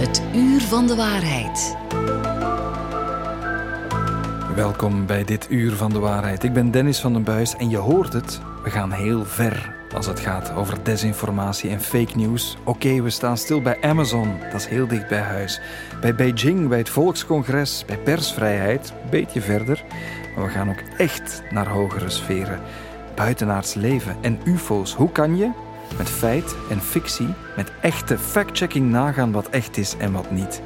Het uur van de waarheid. Welkom bij dit uur van de waarheid. Ik ben Dennis van den Buis en je hoort het. We gaan heel ver als het gaat over desinformatie en fake news. Oké, we staan stil bij Amazon, dat is heel dicht bij huis. Bij Beijing, bij het Volkscongres, bij persvrijheid, een beetje verder. Maar we gaan ook echt naar hogere sferen. Buitenaards leven en UFO's. Hoe kan je met feit en fictie, met echte fact-checking nagaan wat echt is en wat niet?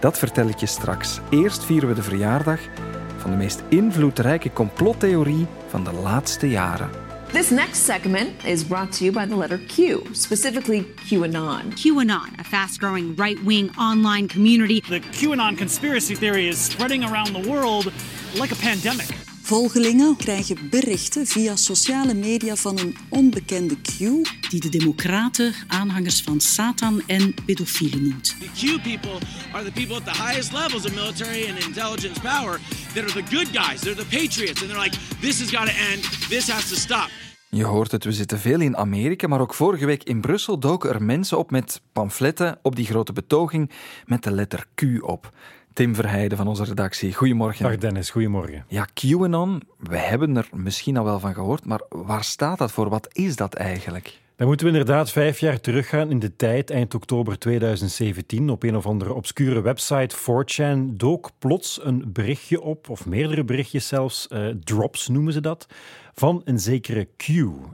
Dat vertel ik je straks. Eerst vieren we de verjaardag van de meest invloedrijke complottheorie van de laatste jaren. This next segment is brought to you by the letter Q, specifically QAnon. QAnon, a fast growing right wing online community. The QAnon conspiracy theory is spreading around the world like a pandemic. Volgelingen krijgen berichten via sociale media van een onbekende Q. Die de democraten aanhangers van Satan en pedofielen noemt. The Q people are the people at the highest levels of military and intelligence power that are the good guys. They're the patriots. And they're like, this has got to end. This has to stop. Je hoort het, we zitten veel in Amerika, maar ook vorige week in Brussel doken er mensen op met pamfletten op die grote betoging met de letter Q op. Tim Verheijden van onze redactie. Goedemorgen. Dag Dennis, goedemorgen. Ja, QAnon, we hebben er misschien al wel van gehoord, maar waar staat dat voor? Wat is dat eigenlijk? Dan moeten we inderdaad vijf jaar teruggaan in de tijd, eind oktober 2017. Op een of andere obscure website, 4chan, dook plots een berichtje op, of meerdere berichtjes zelfs, uh, drops noemen ze dat, van een zekere Q.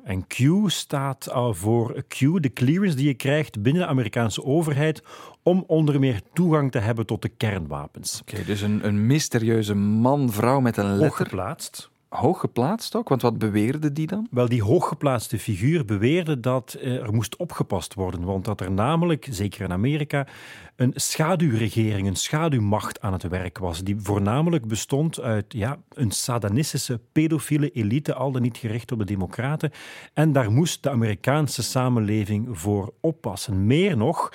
En Q staat al voor Q, de clearance die je krijgt binnen de Amerikaanse overheid om onder meer toegang te hebben tot de kernwapens. Oké, dus een, een mysterieuze man, vrouw met een letter. Hooggeplaatst ook? Want wat beweerde die dan? Wel, die hooggeplaatste figuur beweerde dat eh, er moest opgepast worden. Want dat er namelijk, zeker in Amerika, een schaduwregering, een schaduwmacht aan het werk was. Die voornamelijk bestond uit ja, een satanistische, pedofiele elite, al dan niet gericht op de democraten. En daar moest de Amerikaanse samenleving voor oppassen. Meer nog.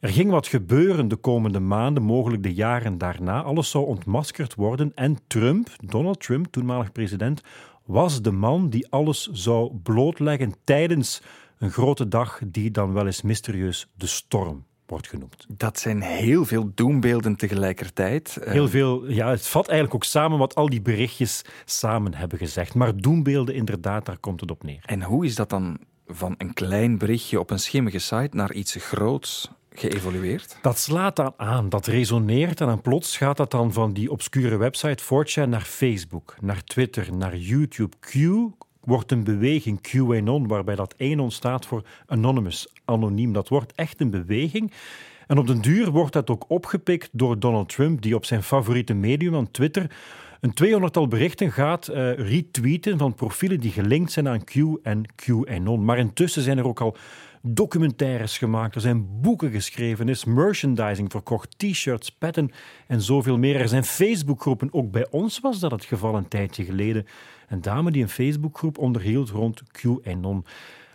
Er ging wat gebeuren de komende maanden, mogelijk de jaren daarna. Alles zou ontmaskerd worden en Trump, Donald Trump, toenmalig president, was de man die alles zou blootleggen tijdens een grote dag die dan wel eens mysterieus de storm wordt genoemd. Dat zijn heel veel doembeelden tegelijkertijd. Heel veel, ja, het vat eigenlijk ook samen wat al die berichtjes samen hebben gezegd. Maar doembeelden, inderdaad, daar komt het op neer. En hoe is dat dan van een klein berichtje op een schimmige site naar iets groots geëvolueerd? Dat slaat dan aan, dat resoneert en dan plots gaat dat dan van die obscure website 4chan naar Facebook, naar Twitter, naar YouTube. Q wordt een beweging, QAnon, waarbij dat één staat voor anonymous, anoniem. Dat wordt echt een beweging. En op den duur wordt dat ook opgepikt door Donald Trump, die op zijn favoriete medium aan Twitter een tweehonderdtal berichten gaat uh, retweeten van profielen die gelinkt zijn aan Q en QAnon. Maar intussen zijn er ook al documentaires gemaakt, er zijn boeken geschreven, is merchandising verkocht, t-shirts, petten en zoveel meer. Er zijn Facebookgroepen, ook bij ons was dat het geval een tijdje geleden. Een dame die een Facebookgroep onderhield rond QAnon.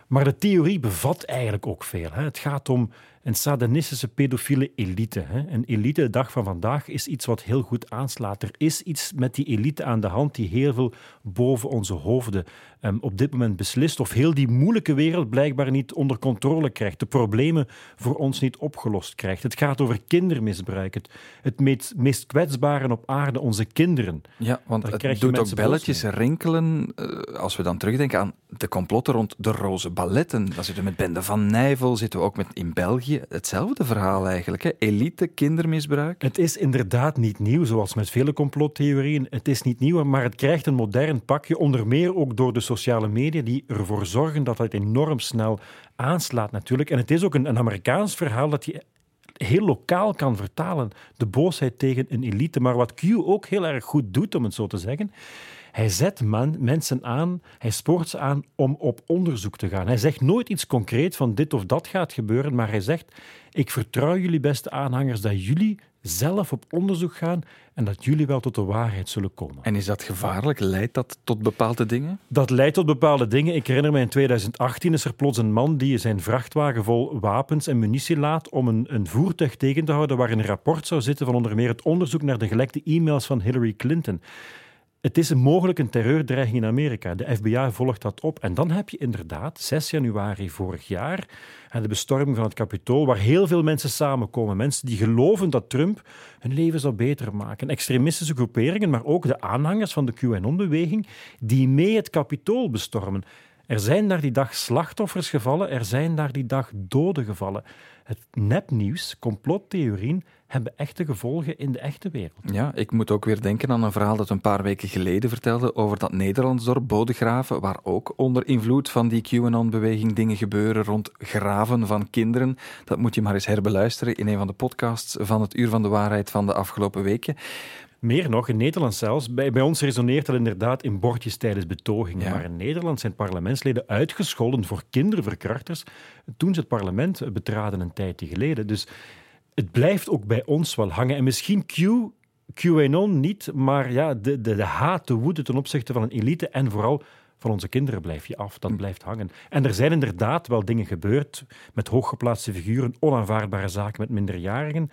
Maar de theorie bevat eigenlijk ook veel. Hè. Het gaat om een satanistische pedofiele elite. Hè. Een elite, de dag van vandaag, is iets wat heel goed aanslaat. Er is iets met die elite aan de hand die heel veel boven onze hoofden um, op dit moment beslist. Of heel die moeilijke wereld blijkbaar niet onder controle krijgt. De problemen voor ons niet opgelost krijgt. Het gaat over kindermisbruik. Het, het meest, meest kwetsbare op aarde, onze kinderen. Ja, want Daar het doet ook belletjes rinkelen. Uh, als we dan terugdenken aan de complotten rond de roze balletten. Dan zitten we met Bende van Nijvel, zitten we ook met in België hetzelfde verhaal eigenlijk. Hè? Elite, kindermisbruik. Het is inderdaad niet nieuw, zoals met vele complottheorieën. Het is niet nieuw, maar het krijgt een modern pakje. Onder meer ook door de sociale media, die ervoor zorgen dat het enorm snel aanslaat natuurlijk. En het is ook een, een Amerikaans verhaal dat je heel lokaal kan vertalen. De boosheid tegen een elite. Maar wat Q ook heel erg goed doet, om het zo te zeggen, hij zet man, mensen aan, hij spoort ze aan om op onderzoek te gaan. Hij zegt nooit iets concreet van dit of dat gaat gebeuren, maar hij zegt: Ik vertrouw jullie beste aanhangers dat jullie zelf op onderzoek gaan en dat jullie wel tot de waarheid zullen komen. En is dat gevaarlijk? Leidt dat tot bepaalde dingen? Dat leidt tot bepaalde dingen. Ik herinner me in 2018 is er plots een man die zijn vrachtwagen vol wapens en munitie laat om een, een voertuig tegen te houden waarin een rapport zou zitten van onder meer het onderzoek naar de gelekte e-mails van Hillary Clinton Het is een terreurdreiging in Amerika. De FBI volgt dat op. En dan heb je inderdaad 6 januari vorig jaar de bestorming van het Capitool, waar heel veel mensen samenkomen. Mensen die geloven dat Trump hun leven zal beter maken. Extremistische groeperingen, maar ook de aanhangers van de QAnon-beweging, die mee het Capitool bestormen. Er zijn daar die dag slachtoffers gevallen, er zijn daar die dag doden gevallen. Het nepnieuws, complottheorieën, hebben echte gevolgen in de echte wereld. Ja, ik moet ook weer denken aan een verhaal dat een paar weken geleden vertelde over dat Nederlands dorp Bodegraven, waar ook onder invloed van die QAnon-beweging dingen gebeuren rond graven van kinderen. Dat moet je maar eens herbeluisteren in een van de podcasts van het Uur van de Waarheid van de afgelopen weken. Meer nog, in Nederland zelfs. Bij, bij ons resoneert dat inderdaad in bordjes tijdens betogingen. Maar in Nederland zijn parlementsleden uitgescholden voor kinderverkrachters toen ze het parlement betraden een tijdje geleden. Dus het blijft ook bij ons wel hangen. En misschien Q, QAnon niet, maar ja, de, de, de haat, de woede ten opzichte van een elite en vooral van onze kinderen blijf je af. Dat hm. blijft hangen. En er zijn inderdaad wel dingen gebeurd met hooggeplaatste figuren, onaanvaardbare zaken met minderjarigen.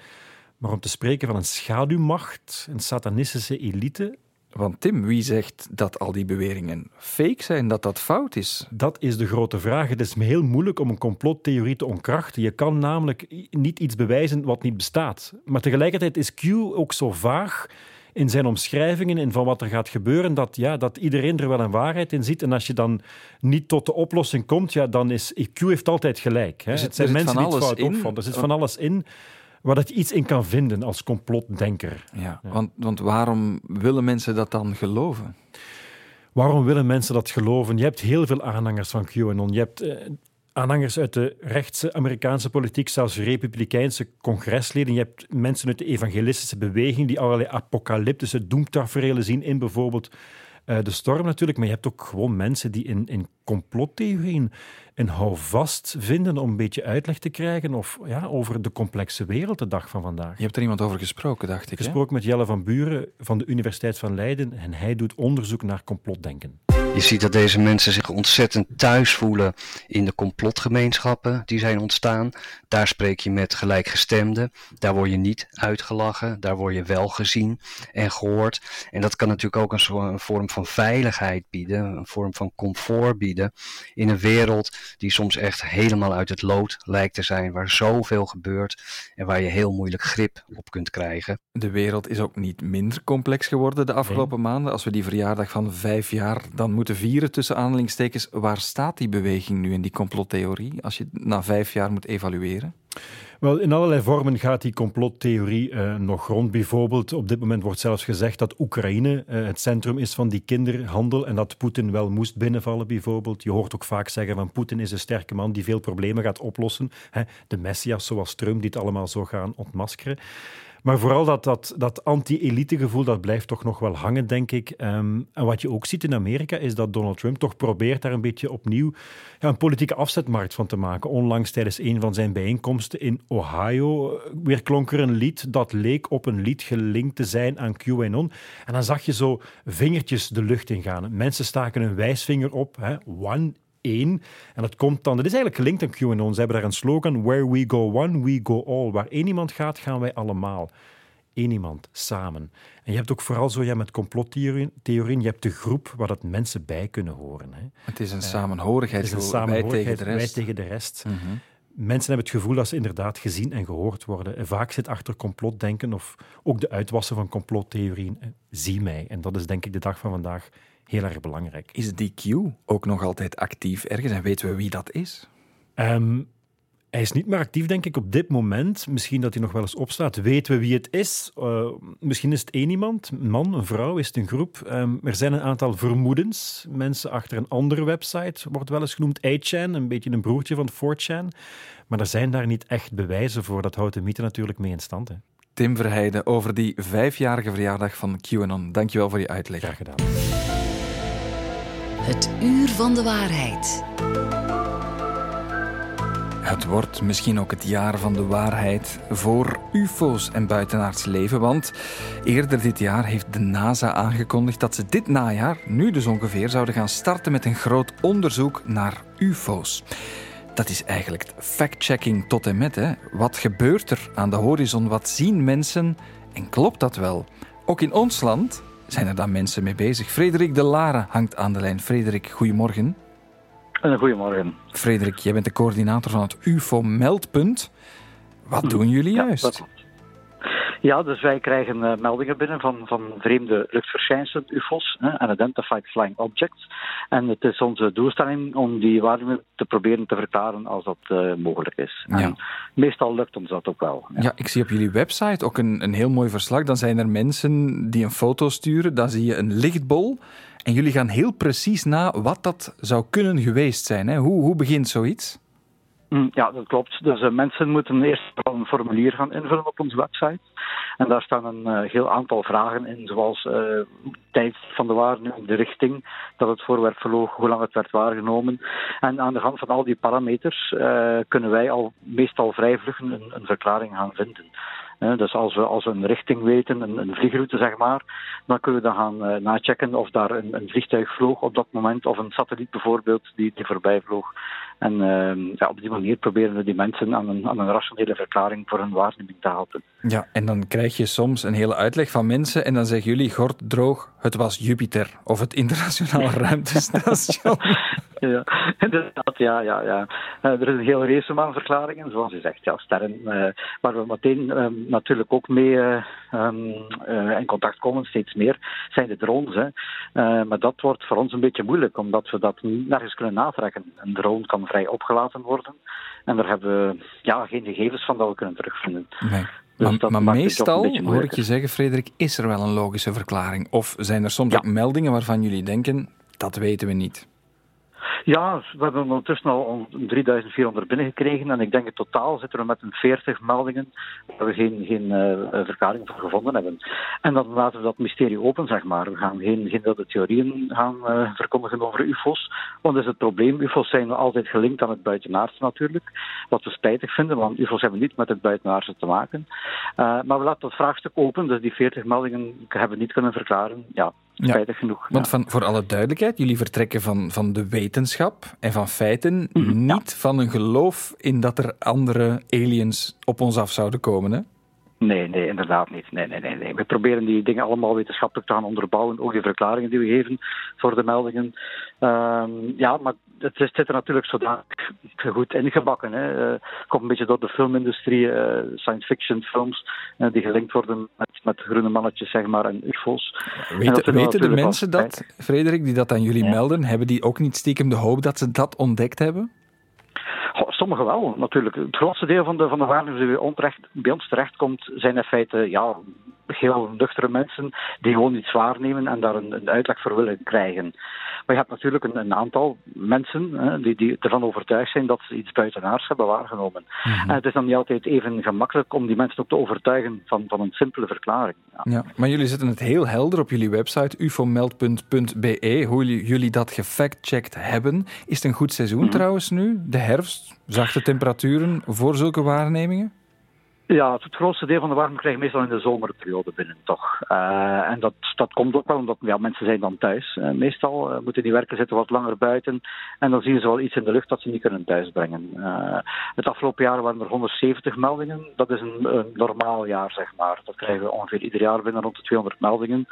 Maar om te spreken van een schaduwmacht, een satanistische elite, want Tim, wie zegt dat al die beweringen fake zijn, dat dat fout is? Dat is de grote vraag. Het is heel moeilijk om een complottheorie te onkrachten. Je kan namelijk niet iets bewijzen wat niet bestaat. Maar tegelijkertijd is Q ook zo vaag in zijn omschrijvingen en van wat er gaat gebeuren, dat, ja, dat iedereen er wel een waarheid in ziet. En als je dan niet tot de oplossing komt, ja, dan is Q heeft altijd gelijk. Hè. het zijn mensen die het fout opvatten. Er zit van alles in waar dat je iets in kan vinden als complotdenker. Ja, Want, want waarom willen mensen dat dan geloven? Waarom willen mensen dat geloven? Je hebt heel veel aanhangers van QAnon. Je hebt eh, aanhangers uit de rechtse Amerikaanse politiek, zelfs republikeinse congresleden. Je hebt mensen uit de evangelistische beweging die allerlei apocalyptische doemtaferelen zien in bijvoorbeeld uh, de storm natuurlijk. Maar je hebt ook gewoon mensen die in, in complottheorieën een houvast vinden om een beetje uitleg te krijgen of, ja, over de complexe wereld de dag van vandaag. Je hebt er iemand over gesproken, dacht ik. Gesproken met Jelle van Buren van de Universiteit van Leiden en hij doet onderzoek naar complotdenken. Je ziet dat deze mensen zich ontzettend thuis voelen in de complotgemeenschappen die zijn ontstaan. Daar spreek je met gelijkgestemden. Daar word je niet uitgelachen. Daar word je wel gezien en gehoord. En dat kan natuurlijk ook een, een vorm van veiligheid bieden, een vorm van comfort bieden in een wereld die soms echt helemaal uit het lood lijkt te zijn, waar zoveel gebeurt en waar je heel moeilijk grip op kunt krijgen. De wereld is ook niet minder complex geworden de afgelopen maanden. Als we die verjaardag van vijf jaar dan moeten vieren, tussen aanhalingstekens, waar staat die beweging nu in die complottheorie, als je na vijf jaar moet evalueren? Wel, in allerlei vormen gaat die complottheorie uh, nog rond. Bijvoorbeeld, op dit moment wordt zelfs gezegd dat Oekraïne uh, het centrum is van die kinderhandel en dat Poetin wel moest binnenvallen, bijvoorbeeld. Je hoort ook vaak zeggen van Poetin is een sterke man die veel problemen gaat oplossen. De messias zoals Trump die het allemaal zo gaan ontmaskeren. Maar vooral dat, dat, dat anti-elite gevoel, dat blijft toch nog wel hangen, denk ik. Ehm, en wat je ook ziet in Amerika, is dat Donald Trump toch probeert daar een beetje opnieuw ja, een politieke afzetmarkt van te maken. Onlangs tijdens een van zijn bijeenkomsten in Ohio eh, weer klonk er een lied dat leek op een lied gelinkt te zijn aan QAnon. En dan zag je zo vingertjes de lucht ingaan. Mensen staken een wijsvinger op. Hè. One één. En dat komt dan, dat is eigenlijk gelinkt aan QAnon. Ze hebben daar een slogan, where we go one, we go all. Waar één iemand gaat, gaan wij allemaal. Eén iemand, samen. En je hebt ook vooral zo ja, met complottheorieën, je hebt de groep waar dat mensen bij kunnen horen. Hè. Het is een uh, samenhorigheid, het is een samenhorigheid wij tegen de rest. Wij tegen de rest. Mm -hmm. Mensen hebben het gevoel dat ze inderdaad gezien en gehoord worden. En vaak zit achter complotdenken of ook de uitwassen van complottheorieën. Zie mij. En dat is denk ik de dag van vandaag heel erg belangrijk. Is die Q ook nog altijd actief ergens en weten we wie dat is? Um, hij is niet meer actief, denk ik, op dit moment. Misschien dat hij nog wel eens opstaat. Weten we wie het is? Uh, misschien is het één iemand, een man, een vrouw, is het een groep. Um, er zijn een aantal vermoedens. Mensen achter een andere website, wordt wel eens genoemd 8chan, een beetje een broertje van 4chan. Maar er zijn daar niet echt bewijzen voor. Dat houdt de mythe natuurlijk mee in stand. Hè. Tim Verheijden over die vijfjarige verjaardag van QAnon. Dankjewel voor je uitleg. Graag gedaan. Het uur van de waarheid. Het wordt misschien ook het jaar van de waarheid voor UFO's en buitenaards leven, want eerder dit jaar heeft de NASA aangekondigd dat ze dit najaar, nu dus ongeveer, zouden gaan starten met een groot onderzoek naar UFO's. Dat is eigenlijk fact-checking tot en met. Hè. Wat gebeurt er aan de horizon? Wat zien mensen? En klopt dat wel? Ook in ons land zijn er dan mensen mee bezig? Frederik de Lara hangt aan de lijn. Frederik, goedemorgen. Een goedemorgen. Frederik, jij bent de coördinator van het UFO-meldpunt. Wat doen jullie juist? Ja, dus wij krijgen uh, meldingen binnen van, van vreemde luchtverschijnselen, UFO's, hè, Unidentified Flying Objects. En het is onze doelstelling om die waarneming te proberen te verklaren als dat uh, mogelijk is. Ja. En meestal lukt ons dat ook wel. Ja. ja. ik zie op jullie website ook een, een heel mooi verslag. Dan zijn er mensen die een foto sturen, dan zie je een lichtbol. En jullie gaan heel precies na wat dat zou kunnen geweest zijn. Hè? Hoe, hoe begint zoiets? Mm, ja, dat klopt. Dus uh, mensen moeten eerst een formulier gaan invullen op onze website. En daar staan een uh, heel aantal vragen in, zoals uh, tijd van de waarneming, de richting dat het voorwerp verloog, hoe lang het werd waargenomen. En aan de hand van al die parameters kunnen wij al meestal vrij vlug een, een verklaring gaan vinden. Dus als we, als een richting weten, een, een vliegroute zeg maar, dan kunnen we dan gaan uh, nachecken of daar een, een, vliegtuig vloog op dat moment, of een satelliet bijvoorbeeld die, die voorbij vloog. En uh, ja, op die manier proberen we die mensen aan een, aan een rationele verklaring voor hun waarneming te helpen. Ja, en dan krijg je soms een hele uitleg van mensen en dan zeggen jullie gort droog, het was Jupiter of het internationale ruimtestation. ja, inderdaad, ja, ja, ja. Uh, er is een hele race aan verklaringen, zoals je zegt, ja, sterren, uh, waar we meteen um, natuurlijk ook mee um, in contact komen, steeds meer, zijn de drones. Hè. maar dat wordt voor ons een beetje moeilijk, omdat we dat niet nergens kunnen natrekken. Een drone kan vrij opgelaten worden en daar hebben we ja, geen gegevens van dat we kunnen terugvinden. Nee. Dus maar, maar meestal, hoor ik je zeggen, Frederik, is er wel een logische verklaring? Of zijn er soms ja. ook meldingen waarvan jullie denken, dat weten we niet? Ja, we hebben ondertussen al 3400 binnengekregen en ik denk in totaal zitten we met een 40 meldingen waar we geen, geen uh, verklaring voor gevonden hebben. En dan laten we dat mysterie open, zeg maar. We gaan geen, geen wilde theorieën gaan uh, verkondigen over UFO's, want dat is het probleem. UFO's zijn altijd gelinkt aan het buitenaardse natuurlijk, wat we spijtig vinden, want UFO's hebben niet met het buitenaardse te maken. Uh, maar we laten dat vraagstuk open, dus die 40 meldingen hebben we niet kunnen verklaren. Ja, spijtig genoeg. Want van, voor alle duidelijkheid, jullie vertrekken van, van de wetenschap en van feiten, mm, niet van een geloof in dat er andere aliens op ons af zouden komen, hè? Nee, nee, inderdaad niet. Nee, nee, nee, nee. We proberen die dingen allemaal wetenschappelijk te gaan onderbouwen, ook die verklaringen die we geven voor de meldingen. Uh, ja, maar het zit er natuurlijk zodanig goed ingebakken. Hè. Uh, komt een beetje door de filmindustrie, uh, science fiction films, uh, die gelinkt worden met, met groene mannetjes, zeg maar, en UFO's. Weet, en weten de mensen dat, Frederik, die dat aan jullie ja. melden? Hebben die ook niet stiekem de hoop dat ze dat ontdekt hebben? Sommigen wel, natuurlijk. Het grootste deel van de, van de waarnemers die bij ons, terecht, bij ons terechtkomt, zijn in feite ja, heel nuchtere mensen die gewoon iets waarnemen en daar een, een uitleg voor willen krijgen. Maar je hebt natuurlijk een, een aantal mensen hè, die, die ervan overtuigd zijn dat ze iets buitenaards hebben waargenomen. Mm-hmm. En het is dan niet altijd even gemakkelijk om die mensen ook te overtuigen van, van een simpele verklaring. Ja. ja maar jullie zetten het heel helder op jullie website ufomeld.be, hoe jullie, jullie dat gefactcheckt hebben. Is het een goed seizoen mm-hmm. trouwens nu? De herfst? Zachte temperaturen voor zulke waarnemingen? Ja, het grootste deel van de warmte krijg je meestal in de zomerperiode binnen, toch. Uh, en dat, dat komt ook wel omdat ja, mensen zijn dan thuis. Uh, meestal uh, moeten die werken zitten wat langer buiten. En dan zien ze wel iets in de lucht dat ze niet kunnen thuisbrengen. het afgelopen jaar waren er 170 meldingen. Dat is een, een, normaal jaar, zeg maar. Dat krijgen we ongeveer ieder jaar binnen rond de 200 meldingen.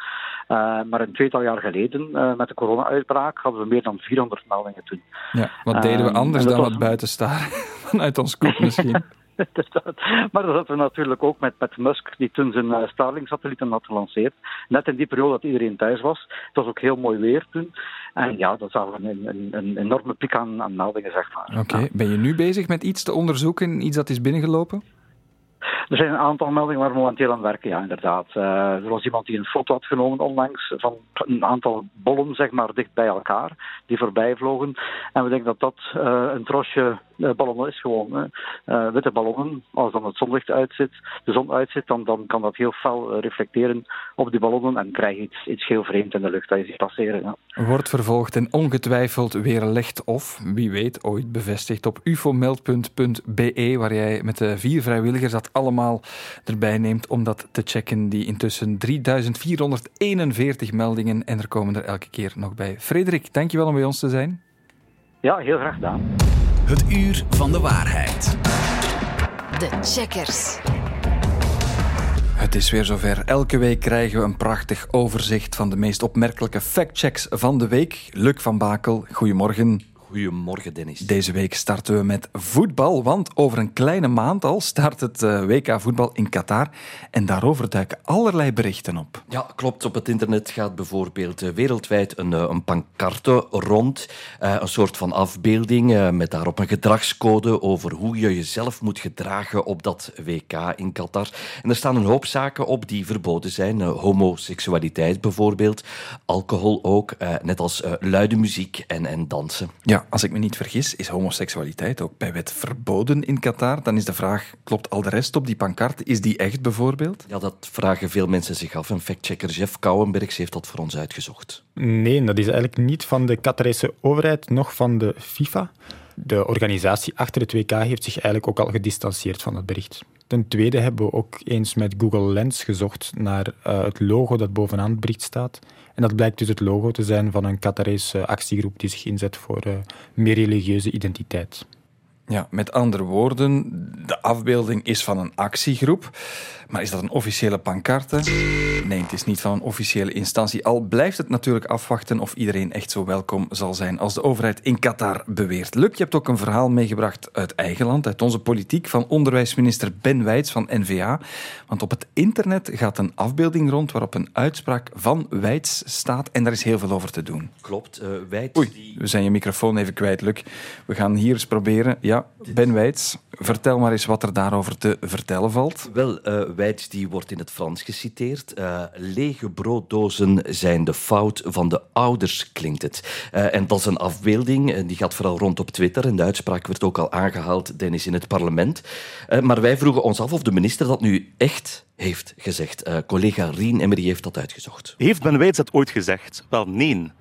maar een tweetal jaar geleden, met de corona-uitbraak, hadden we meer dan 400 meldingen toen. Ja, wat deden we anders dan wat buiten staan? Vanuit ons kop misschien. maar dat hadden we natuurlijk ook met, met Musk, die toen zijn uh, Starlink-satellieten had gelanceerd. Net in die periode dat iedereen thuis was. Het was ook heel mooi weer toen. En ja, dat zagen we een, een, een enorme piek aan, aan meldingen, zeg maar. Oké, okay. ben je nu bezig met iets te onderzoeken, iets dat is binnengelopen? Er zijn een aantal meldingen waar we momenteel aan werken, ja, inderdaad. Uh, er was iemand die een foto had genomen onlangs van een aantal bollen, zeg maar, dicht bij elkaar, die voorbij vlogen. En we denken dat dat uh, een trosje uh, ballonnen is gewoon. witte ballonnen, als dan het zonlicht uitzit, de zon uitzit, dan, dan kan dat heel fel reflecteren op die ballonnen en krijg je iets, iets heel vreemd in de lucht dat je ziet passeren. Ja. Wordt vervolgd en ongetwijfeld weerlegd of, wie weet, ooit bevestigd op ufomeld.be, waar jij met de vier vrijwilligers dat allemaal erbij neemt om dat te checken. Die intussen 3441 meldingen en er komen er elke keer nog bij. Frederik, dankjewel om bij ons te zijn. Ja, heel graag gedaan. Het uur van de waarheid. De checkers. Het is weer zover. Elke week krijgen we een prachtig overzicht van de meest opmerkelijke factchecks van de week. Luc van Bakel, goedemorgen. Goedemorgen, Dennis. Deze week starten we met voetbal, want over een kleine maand al start het eh, WK voetbal in Qatar. En daarover duiken allerlei berichten op. Ja, klopt. Op het internet gaat bijvoorbeeld eh, wereldwijd een, eh, een pancarte rond. een soort van afbeelding met daarop een gedragscode over hoe je jezelf moet gedragen op dat WK in Qatar. En er staan een hoop zaken op die verboden zijn. homoseksualiteit bijvoorbeeld, alcohol ook, net als luide muziek en, en dansen. Ja, als ik me niet vergis, is homoseksualiteit ook bij wet verboden in Qatar. Dan is de vraag, klopt al de rest op die pancarte? Is die echt bijvoorbeeld? Ja, dat vragen veel mensen zich af. En factchecker Jeff Kouwenbergs heeft dat voor ons uitgezocht. Nee, dat is eigenlijk niet van de Qatarese overheid, nog van de FIFA. De organisatie achter het WK heeft zich eigenlijk ook al gedistanceerd van het bericht. Ten tweede hebben we ook eens met Google Lens gezocht naar uh, het logo dat bovenaan het bericht staat. En dat blijkt dus het logo te zijn van een Qatarese actiegroep die zich inzet voor uh, meer religieuze identiteit. Ja, met andere woorden, de afbeelding is van een actiegroep. Maar is dat een officiële pancarte? Nee, het is niet van een officiële instantie. Al blijft het natuurlijk afwachten of iedereen echt zo welkom zal zijn als de overheid in Qatar beweert. Luc, je hebt ook een verhaal meegebracht uit eigen land, uit onze politiek, van onderwijsminister Ben Wijts van NVA. Want op het internet gaat een afbeelding rond waarop een uitspraak van Wijts staat en daar is heel veel over te doen. Klopt, uh, Wijts... Oei, we zijn je microfoon even kwijt, Luc. We gaan hier eens proberen. Ja, Ben Wijts, vertel maar eens wat er daarover te vertellen valt. Wel, uh, Wijts die wordt in het Frans geciteerd. Uh, lege brooddozen zijn de fout van de ouders, klinkt het. Uh, en dat is een afbeelding, en die gaat vooral rond op Twitter. En de uitspraak werd ook al aangehaald, Dennis, in het parlement. Uh, maar wij vroegen ons af of de minister dat nu echt heeft gezegd. collega Rien Emery heeft dat uitgezocht. Heeft Ben Wijts dat ooit gezegd? Wel, nee.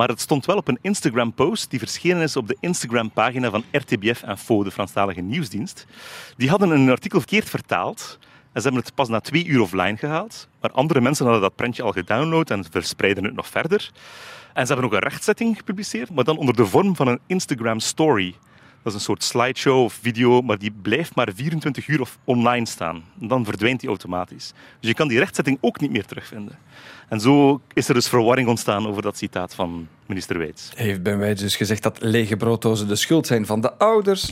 Maar het stond wel op een Instagram-post die verschenen is op de Instagram-pagina van RTBF Info, de Franstalige nieuwsdienst. Die hadden een artikel verkeerd vertaald en ze hebben het pas na twee uur offline gehaald. Maar andere mensen hadden dat prentje al gedownload en verspreiden het nog verder. En ze hebben ook een rechtzetting gepubliceerd, maar dan onder de vorm van een Instagram story. Dat is een soort slideshow of video, maar die blijft maar 24 uur of online staan. En dan verdwijnt die automatisch. Dus je kan die rechtzetting ook niet meer terugvinden. En zo is er dus verwarring ontstaan over dat citaat van minister Wijts. Heeft Ben Wijts dus gezegd dat lege brooddozen de schuld zijn van de ouders?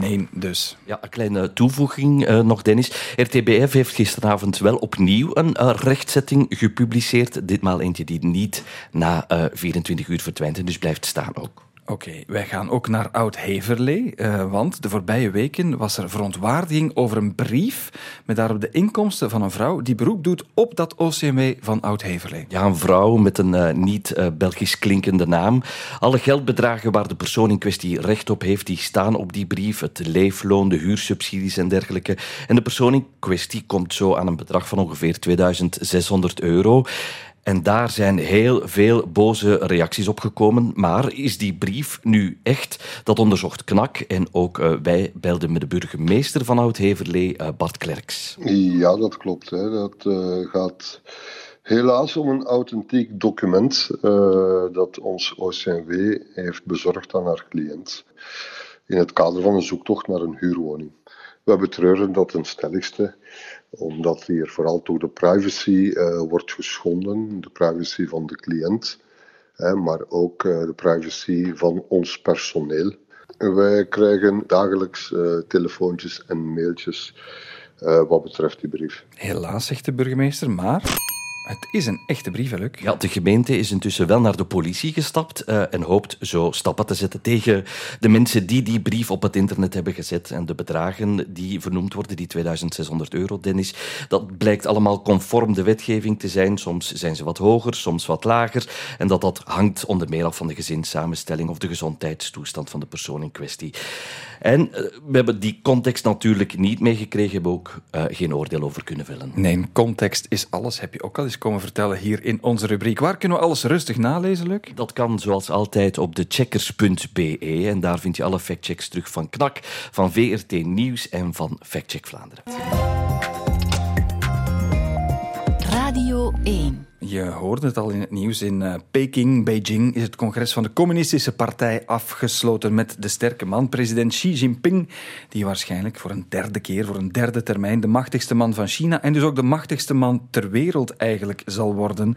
Nee, dus. Ja, een kleine toevoeging uh, nog, Dennis. RTBF heeft gisteravond wel opnieuw een uh, rechtzetting gepubliceerd. Ditmaal eentje die niet na uh, 24 uur verdwijnt en dus blijft staan ook. Oké, wij gaan ook naar Oud-Heverlee, uh, want de voorbije weken was er verontwaardiging over een brief met daarop de inkomsten van een vrouw die beroep doet op dat OCMW van Oud-Heverlee. Ja, een vrouw met een uh, niet-Belgisch uh, klinkende naam. Alle geldbedragen waar de persoon in kwestie recht op heeft, die staan op die brief. Het leefloon, de huursubsidies en dergelijke. En de persoon in kwestie komt zo aan een bedrag van ongeveer 2600 euro. En daar zijn heel veel boze reacties op gekomen. Maar is die brief nu echt? Dat onderzocht KNAK. En ook uh, wij belden met de burgemeester van Oud-Heverlee, uh, Bart Klerks. Ja, dat klopt. Hè. Dat uh, gaat helaas om een authentiek document dat ons OCMW heeft bezorgd aan haar cliënt. In het kader van een zoektocht naar een huurwoning. We betreuren dat ten stelligste omdat hier vooral toch de privacy uh, wordt geschonden, de privacy van de cliënt, maar ook uh, de privacy van ons personeel. Wij krijgen dagelijks uh, telefoontjes en mailtjes wat betreft die brief. Helaas, zegt de burgemeester, maar het is een echte brief, Luc. Ja, de gemeente is intussen wel naar de politie gestapt uh, en hoopt zo stappen te zetten tegen de mensen die die brief op het internet hebben gezet. En de bedragen die vernoemd worden, die 2600 euro, Dennis, dat blijkt allemaal conform de wetgeving te zijn. Soms zijn ze wat hoger, soms wat lager. En dat dat hangt onder meer af van de gezinssamenstelling of de gezondheidstoestand van de persoon in kwestie. En uh, we hebben die context natuurlijk niet meegekregen, hebben ook uh, geen oordeel over kunnen vellen. Nee, context is alles, heb je ook al eens komen vertellen hier in onze rubriek. Waar kunnen we alles rustig nalezen, Luc? Dat kan zoals altijd op checkers.be en daar vind je alle factchecks terug van KNAK, van VRT Nieuws en van Factcheck Vlaanderen. Je hoorde het al in het nieuws. In uh, Peking, Beijing, is het congres van de Communistische Partij afgesloten met de sterke man, president Xi Jinping, die waarschijnlijk voor een derde keer, voor een derde termijn, de machtigste man van China en dus ook de machtigste man ter wereld eigenlijk zal worden,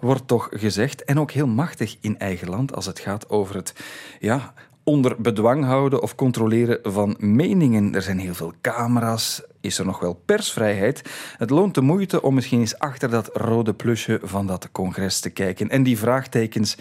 wordt toch gezegd. En ook heel machtig in eigen land als het gaat over het ja, onder bedwang houden of controleren van meningen. Er zijn heel veel camera's. Is er nog wel persvrijheid? Het loont de moeite om misschien eens achter dat rode plusje van dat congres te kijken. En die vraagtekens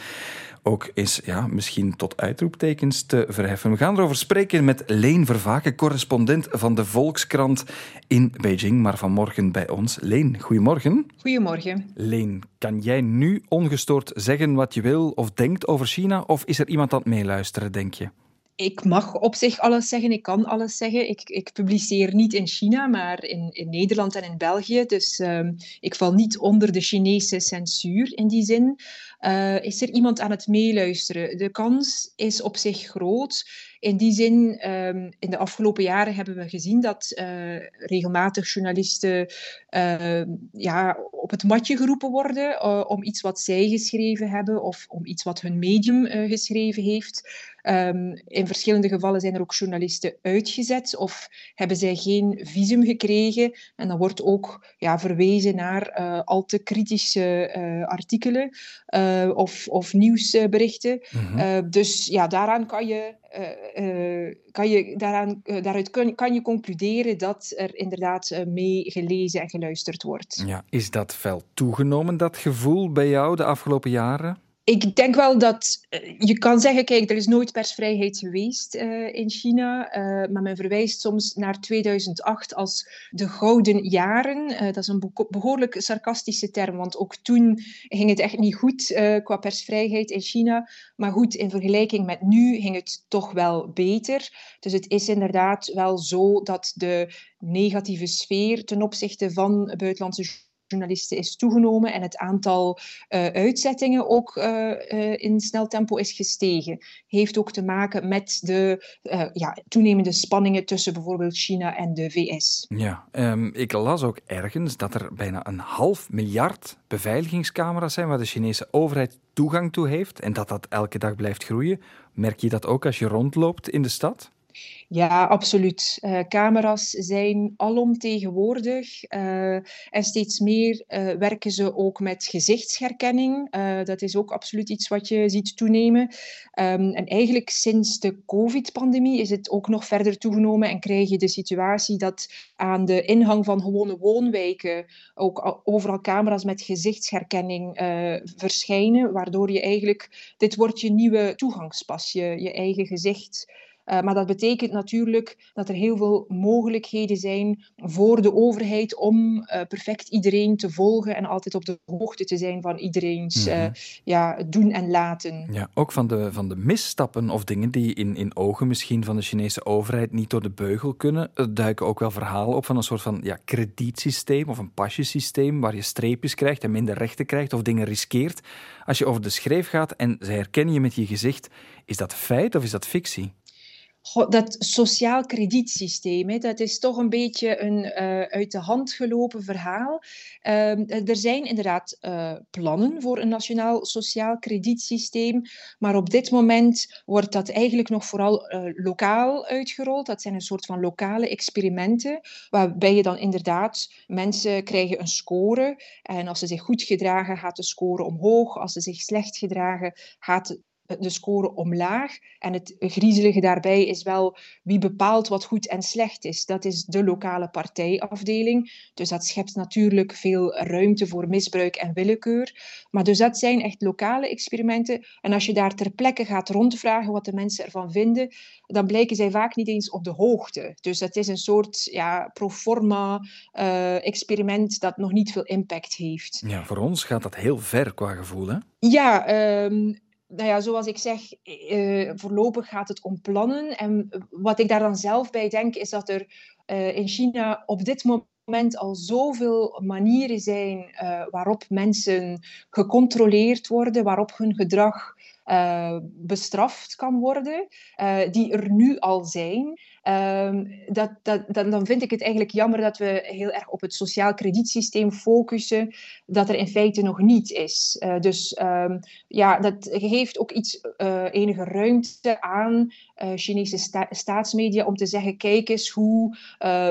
ook eens ja, misschien tot uitroeptekens te verheffen. We gaan erover spreken met Leen Vervaken, correspondent van de Volkskrant in Beijing, maar vanmorgen bij ons. Leen, goedemorgen. Goedemorgen. Leen, kan jij nu ongestoord zeggen wat je wil of denkt over China, of is er iemand aan het meeluisteren, denk je? Ik mag op zich alles zeggen, ik kan alles zeggen. Ik, ik publiceer niet in China, maar in, in Nederland en in België. Dus ehm, ik val niet onder de Chinese censuur in die zin. Uh, is er iemand aan het meeluisteren? De kans is op zich groot. In die zin, um, in de afgelopen jaren hebben we gezien dat uh, regelmatig journalisten uh, ja, op het matje geroepen worden uh, om iets wat zij geschreven hebben of om iets wat hun medium geschreven heeft. Um, in verschillende gevallen zijn er ook journalisten uitgezet of hebben zij geen visum gekregen. En dan wordt ook ja, verwezen naar al te kritische artikelen of, of nieuwsberichten. Mm -hmm. dus ja, daaraan kan je uh, kan je daaraan, daaruit kun, kan je concluderen dat er inderdaad mee gelezen en geluisterd wordt. Ja, is dat fel toegenomen, dat gevoel bij jou de afgelopen jaren? Ik denk wel dat eh, je kan zeggen, kijk, er is nooit persvrijheid geweest uh, in China, uh, maar men verwijst soms naar 2008 als de gouden jaren. Dat is een behoorlijk sarcastische term, want ook toen ging het echt niet goed qua persvrijheid in China. Maar goed, in vergelijking met nu ging het toch wel beter. Dus het is inderdaad wel zo dat de negatieve sfeer ten opzichte van buitenlandse journalisten is toegenomen en het aantal uh, uitzettingen ook uh, uh, in snel tempo is gestegen. Heeft ook te maken met de ja, toenemende spanningen tussen bijvoorbeeld China en de VS. Ja, um, ik las ook ergens dat er bijna een half miljard beveiligingscamera's zijn waar de Chinese overheid toegang toe heeft en dat dat elke dag blijft groeien. Merk je dat ook als je rondloopt in de stad? Ja, absoluut. Uh, camera's zijn alomtegenwoordig uh, en steeds meer uh, werken ze ook met gezichtsherkenning. dat is ook absoluut iets wat je ziet toenemen. Um, en eigenlijk sinds de COVID-pandemie is het ook nog verder toegenomen en krijg je de situatie dat aan de ingang van gewone woonwijken ook overal camera's met gezichtsherkenning verschijnen, waardoor je eigenlijk, dit wordt je nieuwe toegangspas, je, je eigen gezicht uh, maar dat betekent natuurlijk dat er heel veel mogelijkheden zijn voor de overheid om uh, perfect iedereen te volgen en altijd op de hoogte te zijn van iedereen's mm -hmm. uh, ja, doen en laten. Ja, ook van de, van de misstappen of dingen die in, in ogen misschien van de Chinese overheid niet door de beugel kunnen. Er duiken ook wel verhalen op van een soort van ja, kredietsysteem of een pasjesysteem waar je streepjes krijgt en minder rechten krijgt of dingen riskeert. Als je over de schreef gaat en ze herkennen je met je gezicht, is dat feit of is dat fictie? Dat sociaal kredietsysteem, hè, dat is toch een beetje een uh, uit de hand gelopen verhaal. Uh, er zijn inderdaad uh, plannen voor een nationaal sociaal kredietsysteem, maar op dit moment wordt dat eigenlijk nog vooral lokaal uitgerold. Dat zijn een soort van lokale experimenten, waarbij je dan inderdaad mensen krijgen een score en als ze zich goed gedragen gaat de score omhoog, als ze zich slecht gedragen gaat de score omlaag. En het griezelige daarbij is wel wie bepaalt wat goed en slecht is. Dat is de lokale partijafdeling. Dus dat schept natuurlijk veel ruimte voor misbruik en willekeur. Maar dus dat zijn echt lokale experimenten. En als je daar ter plekke gaat rondvragen wat de mensen ervan vinden, dan blijken zij vaak niet eens op de hoogte. Dus dat is een soort ja, proforma uh, experiment dat nog niet veel impact heeft. Ja, voor ons gaat dat heel ver qua gevoel, hè? Ja, um, nou ja, zoals ik zeg, uh, voorlopig gaat het om plannen. En wat ik daar dan zelf bij denk, is dat er uh, in China op dit moment al zoveel manieren zijn uh, waarop mensen gecontroleerd worden, waarop hun gedrag bestraft kan worden, die er nu al zijn. Ehm, dat, dat, dan, dan vind ik het eigenlijk jammer dat we heel erg op het sociaal kredietsysteem focussen, dat er in feite nog niet is. Uh, dus um, ja, dat geeft ook iets, uh, enige ruimte aan uh, Chinese sta staatsmedia om te zeggen: kijk eens hoe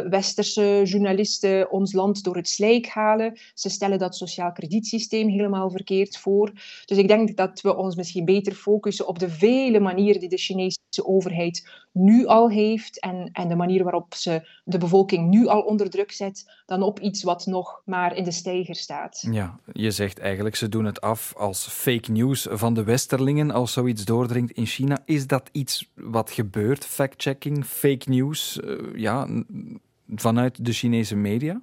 westerse journalisten ons land door het slijk halen. Ze stellen dat sociaal kredietsysteem helemaal verkeerd voor. Dus ik denk dat we ons misschien beter focussen op de vele manieren die de Chinese overheid nu al heeft en, en de manier waarop ze de bevolking nu al onder druk zet, dan op iets wat nog maar in de steiger staat. Ja, je zegt eigenlijk ze doen het af als fake news van de Westerlingen als zoiets doordringt in China. Is dat iets wat gebeurt, fact-checking, fake news, uh, ja, vanuit de Chinese media?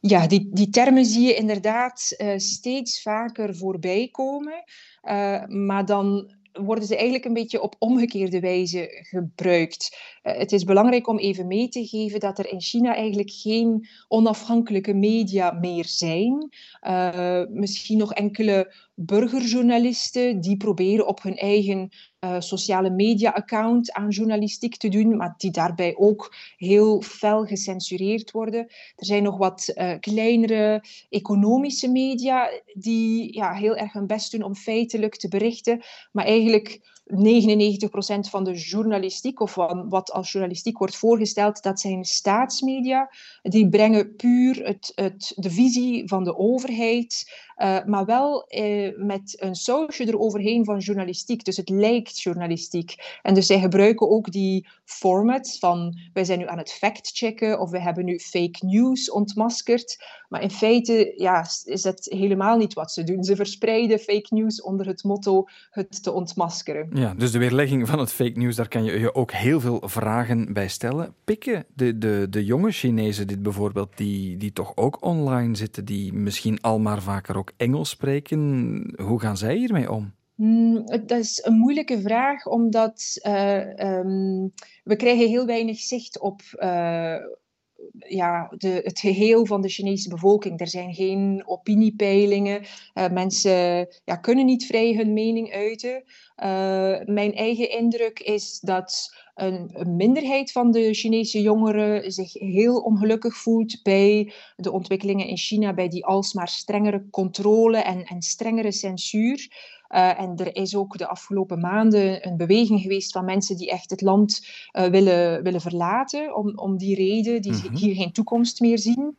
Ja, die, die termen zie je inderdaad uh, steeds vaker voorbij komen. Uh, maar dan worden ze eigenlijk een beetje op omgekeerde wijze gebruikt. Uh, het is belangrijk om even mee te geven dat er in China eigenlijk geen onafhankelijke media meer zijn. Uh, misschien nog enkele burgerjournalisten die proberen op hun eigen uh, sociale media-account aan journalistiek te doen, maar die daarbij ook heel fel gecensureerd worden. Er zijn nog wat uh, kleinere economische media die ja, heel erg hun best doen om feitelijk te berichten, maar eigenlijk 99% van de journalistiek, of van wat als journalistiek wordt voorgesteld, dat zijn staatsmedia. Die brengen puur het, het, de visie van de overheid, uh, maar wel uh, met een sausje eroverheen van journalistiek. Dus het lijkt journalistiek. En dus zij gebruiken ook die formats van wij zijn nu aan het factchecken of we hebben nu fake news ontmaskerd. Maar in feite ja, is dat helemaal niet wat ze doen. Ze verspreiden fake news onder het motto het te ontmaskeren. Ja, dus de weerlegging van het fake news, daar kan je je ook heel veel vragen bij stellen. Pikken de, de, de jonge Chinezen dit bijvoorbeeld, die, die toch ook online zitten, die misschien al maar vaker ook Engels spreken, hoe gaan zij hiermee om? Mm, dat is een moeilijke vraag, omdat uh, um, we krijgen heel weinig zicht op uh, ja, de, het geheel van de Chinese bevolking. Er zijn geen opiniepeilingen. Uh, mensen ja, kunnen niet vrij hun mening uiten. mijn eigen indruk is dat een, een, minderheid van de Chinese jongeren zich heel ongelukkig voelt bij de ontwikkelingen in China, bij die alsmaar strengere controle en, en strengere censuur. Uh, en er is ook de afgelopen maanden een beweging geweest van mensen die echt het land uh, willen, willen verlaten, om, om die reden, die mm-hmm. hier geen toekomst meer zien.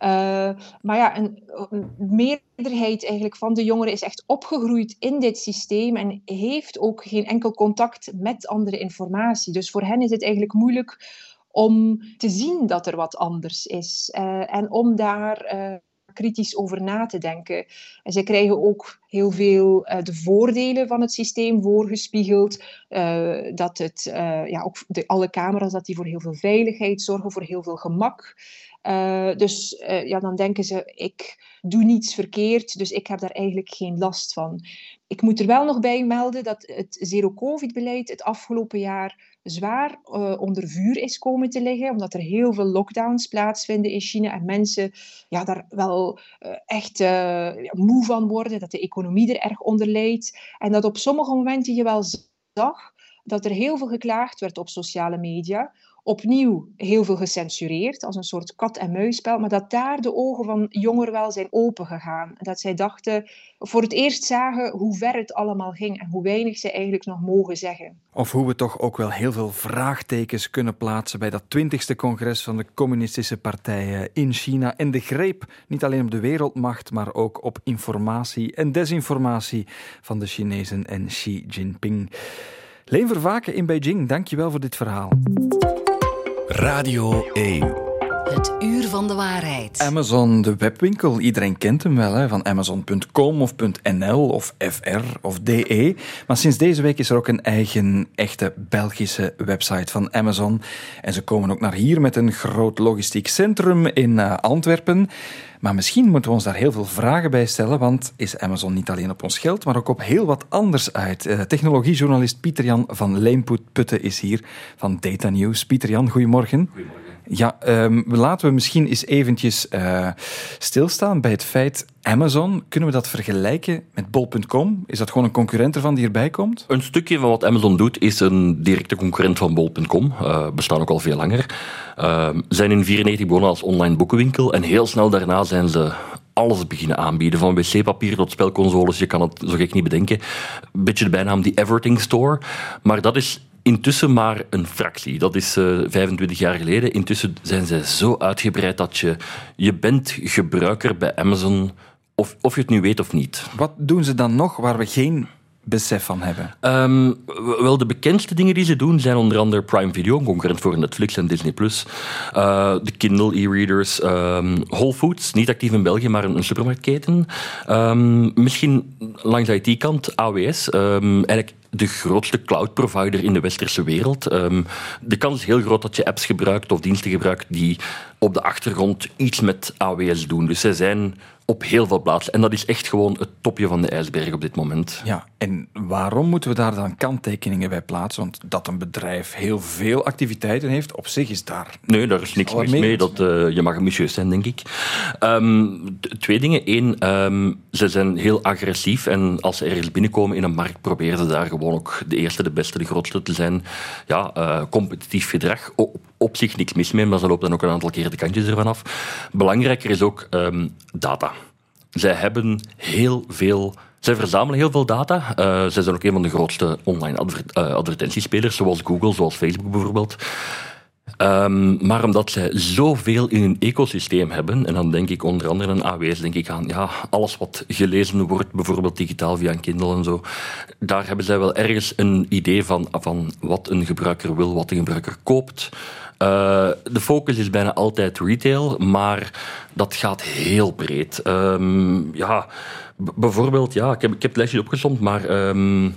Uh, maar ja, een, een, meerderheid eigenlijk van de jongeren is echt opgegroeid in dit systeem en heeft ook geen enkel contact met andere informatie. Dus voor hen is het eigenlijk moeilijk om te zien dat er wat anders is en om daar kritisch over na te denken. En zij krijgen ook heel veel uh, de voordelen van het systeem voorgespiegeld. Uh, dat het, uh, ja, ook de, alle camera's dat die voor heel veel veiligheid zorgen, voor heel veel gemak. dus ja, dan denken ze, ik doe niets verkeerd, dus ik heb daar eigenlijk geen last van. Ik moet er wel nog bij melden dat het zero-covid-beleid het afgelopen jaar zwaar uh, onder vuur is komen te liggen, omdat er heel veel lockdowns plaatsvinden in China en mensen ja, daar wel uh, echt uh, moe van worden, dat de economie er erg onder leidt. En dat op sommige momenten je wel zag dat er heel veel geklaagd werd op sociale media opnieuw heel veel gecensureerd, als een soort kat-en-muisspel, maar dat daar de ogen van jongeren wel zijn opengegaan. Dat zij dachten, voor het eerst zagen hoe ver het allemaal ging en hoe weinig ze eigenlijk nog mogen zeggen. Of hoe we toch ook wel heel veel vraagtekens kunnen plaatsen bij dat 20ste congres van de communistische partijen in China en de greep niet alleen op de wereldmacht, maar ook op informatie en desinformatie van de Chinezen en Xi Jinping. Leen Vervaken in Beijing, dankjewel voor dit verhaal. Radio 1. Het uur van de waarheid. Amazon, de webwinkel. Iedereen kent hem wel, hè? van Amazon.com of .nl of FR of DE. Maar sinds deze week is er ook een eigen, echte Belgische website van Amazon. En ze komen ook naar hier met een groot logistiek centrum in uh, Antwerpen. Maar misschien moeten we ons daar heel veel vragen bij stellen, want is Amazon niet alleen op ons geld, maar ook op heel wat anders uit. Uh, technologiejournalist Pieter-Jan van Leemputten is hier van Data News. Pieter-Jan. Goedemorgen. Ja, um, laten we misschien eens eventjes uh, stilstaan bij het feit Amazon. Kunnen we dat vergelijken met bol.com? Is dat gewoon een concurrent ervan die erbij komt? Een stukje van wat Amazon doet is een directe concurrent van bol.com. Uh, bestaan ook al veel langer. Uh, zijn in 94 begonnen als online boekenwinkel en heel snel daarna zijn ze alles beginnen aanbieden. Van wc-papier tot spelconsoles, je kan het zo gek niet bedenken. Beetje de bijnaam die Everything Store. Maar dat is intussen maar een fractie. Dat is uh, eh, 25 jaar geleden. Intussen zijn zij zo uitgebreid dat je, je bent gebruiker bij Amazon, of, of je het nu weet of niet. Wat doen ze dan nog waar we geen besef van hebben? Um, wel, de bekendste dingen die ze doen zijn onder andere Prime Video, een concurrent voor Netflix en Disney+. Uh, de Kindle e-readers, um, Whole Foods, niet actief in België, maar een, supermarktketen. Um, misschien langs IT-kant AWS, eigenlijk de grootste cloud provider in de westerse wereld. de kans is heel groot dat je apps gebruikt of diensten gebruikt die op de achtergrond iets met AWS doen. Dus zij zijn op heel veel plaatsen. En dat is echt gewoon het topje van de ijsberg op dit moment. Ja, en waarom moeten we daar dan kanttekeningen bij plaatsen? Want dat een bedrijf heel veel activiteiten heeft, op zich is daar... Nee, daar is niks mis mee. Dat, uh, je mag ambitieus zijn, denk ik. Um, twee dingen. Eén, um, ze zijn heel agressief en als ze ergens binnenkomen in een markt, proberen ze daar gewoon ook de eerste, de beste, de grootste te zijn. Ja, uh, competitief gedrag. Op, op zich niks mis mee, maar ze lopen dan ook een aantal keer de kantjes ervan af. Belangrijker is ook um, data. Zij hebben heel veel zij verzamelen heel veel data. Uh, zij zijn ook een van de grootste online uh, advertentiespelers, zoals Google, zoals Facebook bijvoorbeeld. Um, maar omdat zij zoveel in hun ecosysteem hebben, en dan denk ik onder andere aan AWS, denk ik aan ja, alles wat gelezen wordt, bijvoorbeeld digitaal via een Kindle en zo, daar hebben zij wel ergens een idee van, van wat een gebruiker wil, wat een gebruiker koopt. Uh, de focus is bijna altijd retail, maar dat gaat heel breed. Um, ja, bijvoorbeeld, ja, ik heb, ik heb het lijstje opgezond, maar um,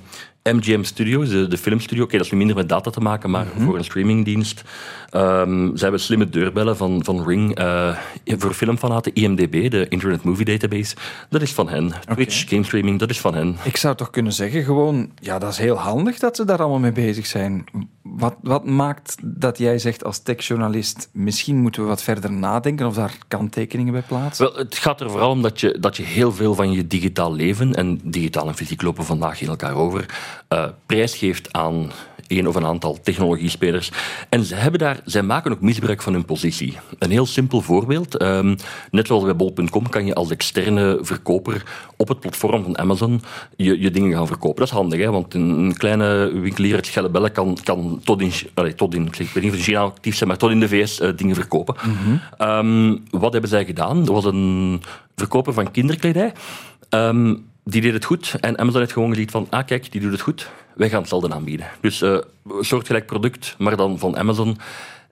MGM Studios, de, de filmstudio, oké, okay, dat is nu minder met data te maken, maar mm -hmm. voor een streamingdienst. Um, ze hebben slimme deurbellen van, van Ring uh, voor filmfanaten. IMDb, de Internet Movie Database, dat is van hen. Okay. Twitch, game streaming, dat is van hen. Ik zou toch kunnen zeggen gewoon, ja, dat is heel handig dat ze daar allemaal mee bezig zijn. Wat, wat maakt dat jij zegt als techjournalist, misschien moeten we wat verder nadenken of daar kanttekeningen bij plaatsen? Wel, het gaat er vooral om dat je, dat je heel veel van je digitaal leven, en digitaal en fysiek lopen vandaag in elkaar over, uh, prijs geeft aan één of een aantal technologiespelers. En ze hebben daar, zij maken ook misbruik van hun positie. Een heel simpel voorbeeld. Um, net zoals bij bol.com kan je als externe verkoper op het platform van Amazon je, je dingen gaan verkopen. Dat is handig, hè? want een, kleine winkelier uit Schellebelle kan, kan tot in, allez, tot in, ik weet niet of China actief zijn, maar tot in de VS uh, dingen verkopen. Mm -hmm. um, wat hebben zij gedaan? Er was een verkoper van kinderkledij. Um, die deed het goed en Amazon heeft gewoon gezien van, ah kijk, die doet het goed, wij gaan hetzelfde aanbieden. Dus een soortgelijk product, maar dan van Amazon.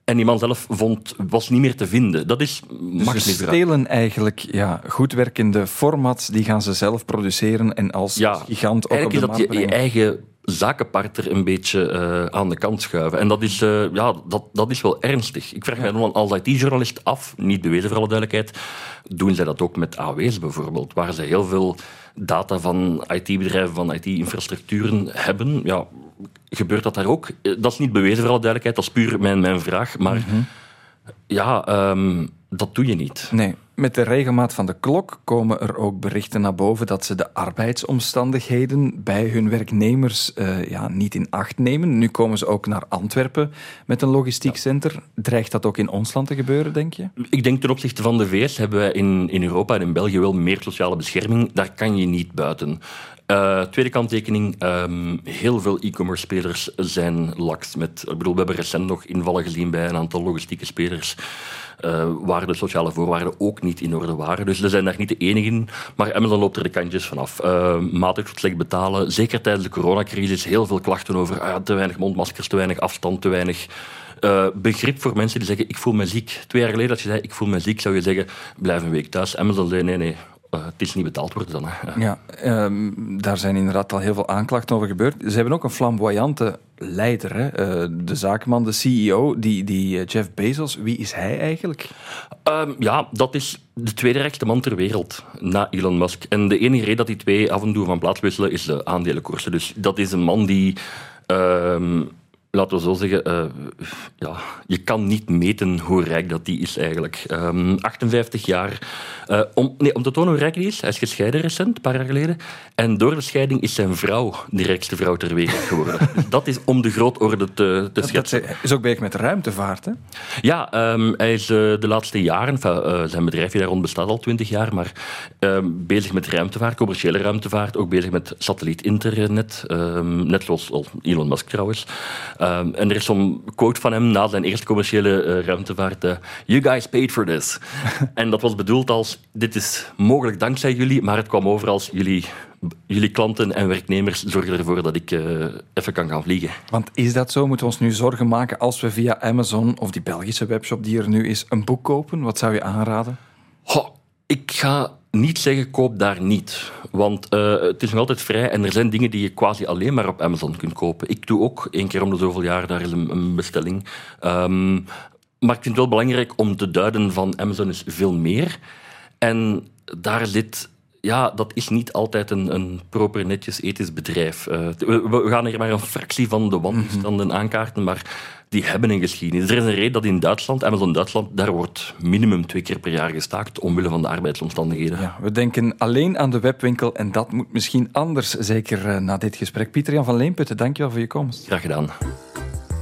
En die man zelf vond, was niet meer te vinden. Dat is dus ze stelen eigenlijk ja, goed werkende formats, die gaan ze zelf produceren en als ja, gigant ook op de is dat je, je eigen zakenpartner een beetje uh, aan de kant schuiven. En dat is, uh, ja, dat, dat is wel ernstig. Ik vraag mij dan als IT-journalist af, niet bewezen voor alle duidelijkheid, doen zij dat ook met AWS bijvoorbeeld, waar ze heel veel data van IT-bedrijven, van IT-infrastructuren hebben. Ja, gebeurt dat daar ook? Eh, dat is niet bewezen voor alle duidelijkheid, dat is puur mijn, mijn vraag. Maar mm -hmm. ja, um, dat doe je niet. Nee. Met de regelmaat van de klok komen er ook berichten naar boven dat ze de arbeidsomstandigheden bij hun werknemers uh, ja, niet in acht nemen. Nu komen ze ook naar Antwerpen met een logistiek center. Dreigt dat ook in ons land te gebeuren, denk je? Ik denk ten opzichte van de VS hebben wij in, in Europa en in België wel meer sociale bescherming. Daar kan je niet buiten. Uh, tweede kanttekening, um, heel veel e-commerce spelers zijn laks met... Ik bedoel, we hebben recent nog invallen gezien bij een aantal logistieke spelers uh, waar de sociale voorwaarden ook niet in orde waren. Dus ze zijn daar niet de enige in. Maar Amazon loopt er de kantjes vanaf. Uh, matig slecht betalen. Zeker tijdens de coronacrisis heel veel klachten over uh, te weinig mondmaskers, te weinig afstand, te weinig... Uh, begrip voor mensen die zeggen: Ik voel me ziek. Twee jaar geleden, als je zei: Ik voel me ziek, zou je zeggen: Blijf een week thuis. Amazon zei: Nee, nee, het is niet betaald worden dan. Hè. Ja, um, daar zijn inderdaad al heel veel aanklachten over gebeurd. Ze hebben ook een flamboyante leider, hè? Uh, de zaakman, de CEO, die, die Jeff Bezos. Wie is hij eigenlijk? Um, ja, dat is de tweede rijkste man ter wereld na Elon Musk. En de enige reden dat die twee af en toe van plaats wisselen is de aandelenkoersen. Dus dat is een man die... Um, laten we zo zeggen, uh, ja, je kan niet meten hoe rijk dat die is eigenlijk. Um, ehm, 58 jaar. Uh, om, nee, om te tonen hoe rijk hij is, hij is gescheiden recent, een paar jaar geleden. En door de scheiding is zijn vrouw de rijkste vrouw ter wereld geworden. dat is om de grootorde te, te schetsen. Dat is ook bezig met ruimtevaart, hè? Ja, um, hij is uh, de laatste jaren, zijn bedrijfje daar rond bestaat al 20 jaar, maar um, bezig met ruimtevaart, commerciële ruimtevaart, ook bezig met satelliet-internet, net zoals Elon Musk trouwens. Um, en er is zo'n quote van hem na zijn eerste commerciële uh, ruimtevaart. Uh, you guys paid for this. en dat was bedoeld als, dit is mogelijk dankzij jullie, maar het kwam over als jullie, jullie klanten en werknemers zorgen ervoor dat ik uh, even kan gaan vliegen. Want is dat zo? Moeten we ons nu zorgen maken als we via Amazon of die Belgische webshop die er nu is, een boek kopen? Wat zou je aanraden? Ho, ik ga niet zeggen, koop daar niet. Want uh, het is nog altijd vrij en er zijn dingen die je quasi alleen maar op Amazon kunt kopen. Ik doe ook één keer om de zoveel jaar daar een bestelling. Um, maar ik vind het wel belangrijk om te duiden van Amazon is veel meer. En daar zit ja, dat is niet altijd een, een proper, netjes ethisch bedrijf. Uh, we, we, gaan hier maar een fractie van de wantoestanden mhm. aankaarten, maar die hebben een geschiedenis. Er is een reden dat in Duitsland, Amazon Duitsland, daar wordt minimum twee keer per jaar gestaakt omwille van de arbeidsomstandigheden. Ja, we denken alleen aan de webwinkel en dat moet misschien anders, zeker uh, na dit gesprek. Pieter-Jan van Leenputten, dankjewel voor je komst. Graag gedaan.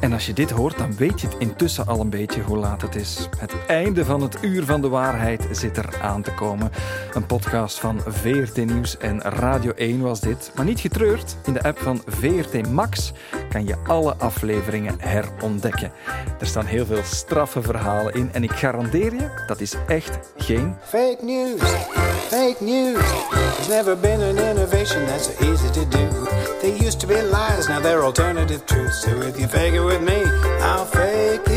En als je dit hoort, dan weet je het intussen al een beetje hoe laat het is. Het einde van het uur van de waarheid zit er aan te komen. Een podcast van VRT Nieuws en Radio 1 was dit. Maar niet getreurd, in de app van VRT Max kan je alle afleveringen herontdekken. Er staan heel veel straffe verhalen in en ik garandeer je, dat is echt geen fake news. Fake news. There's never been an innovation that's so easy to do. They used to be lies, now they're alternative truths. So if you with me, I'll fake it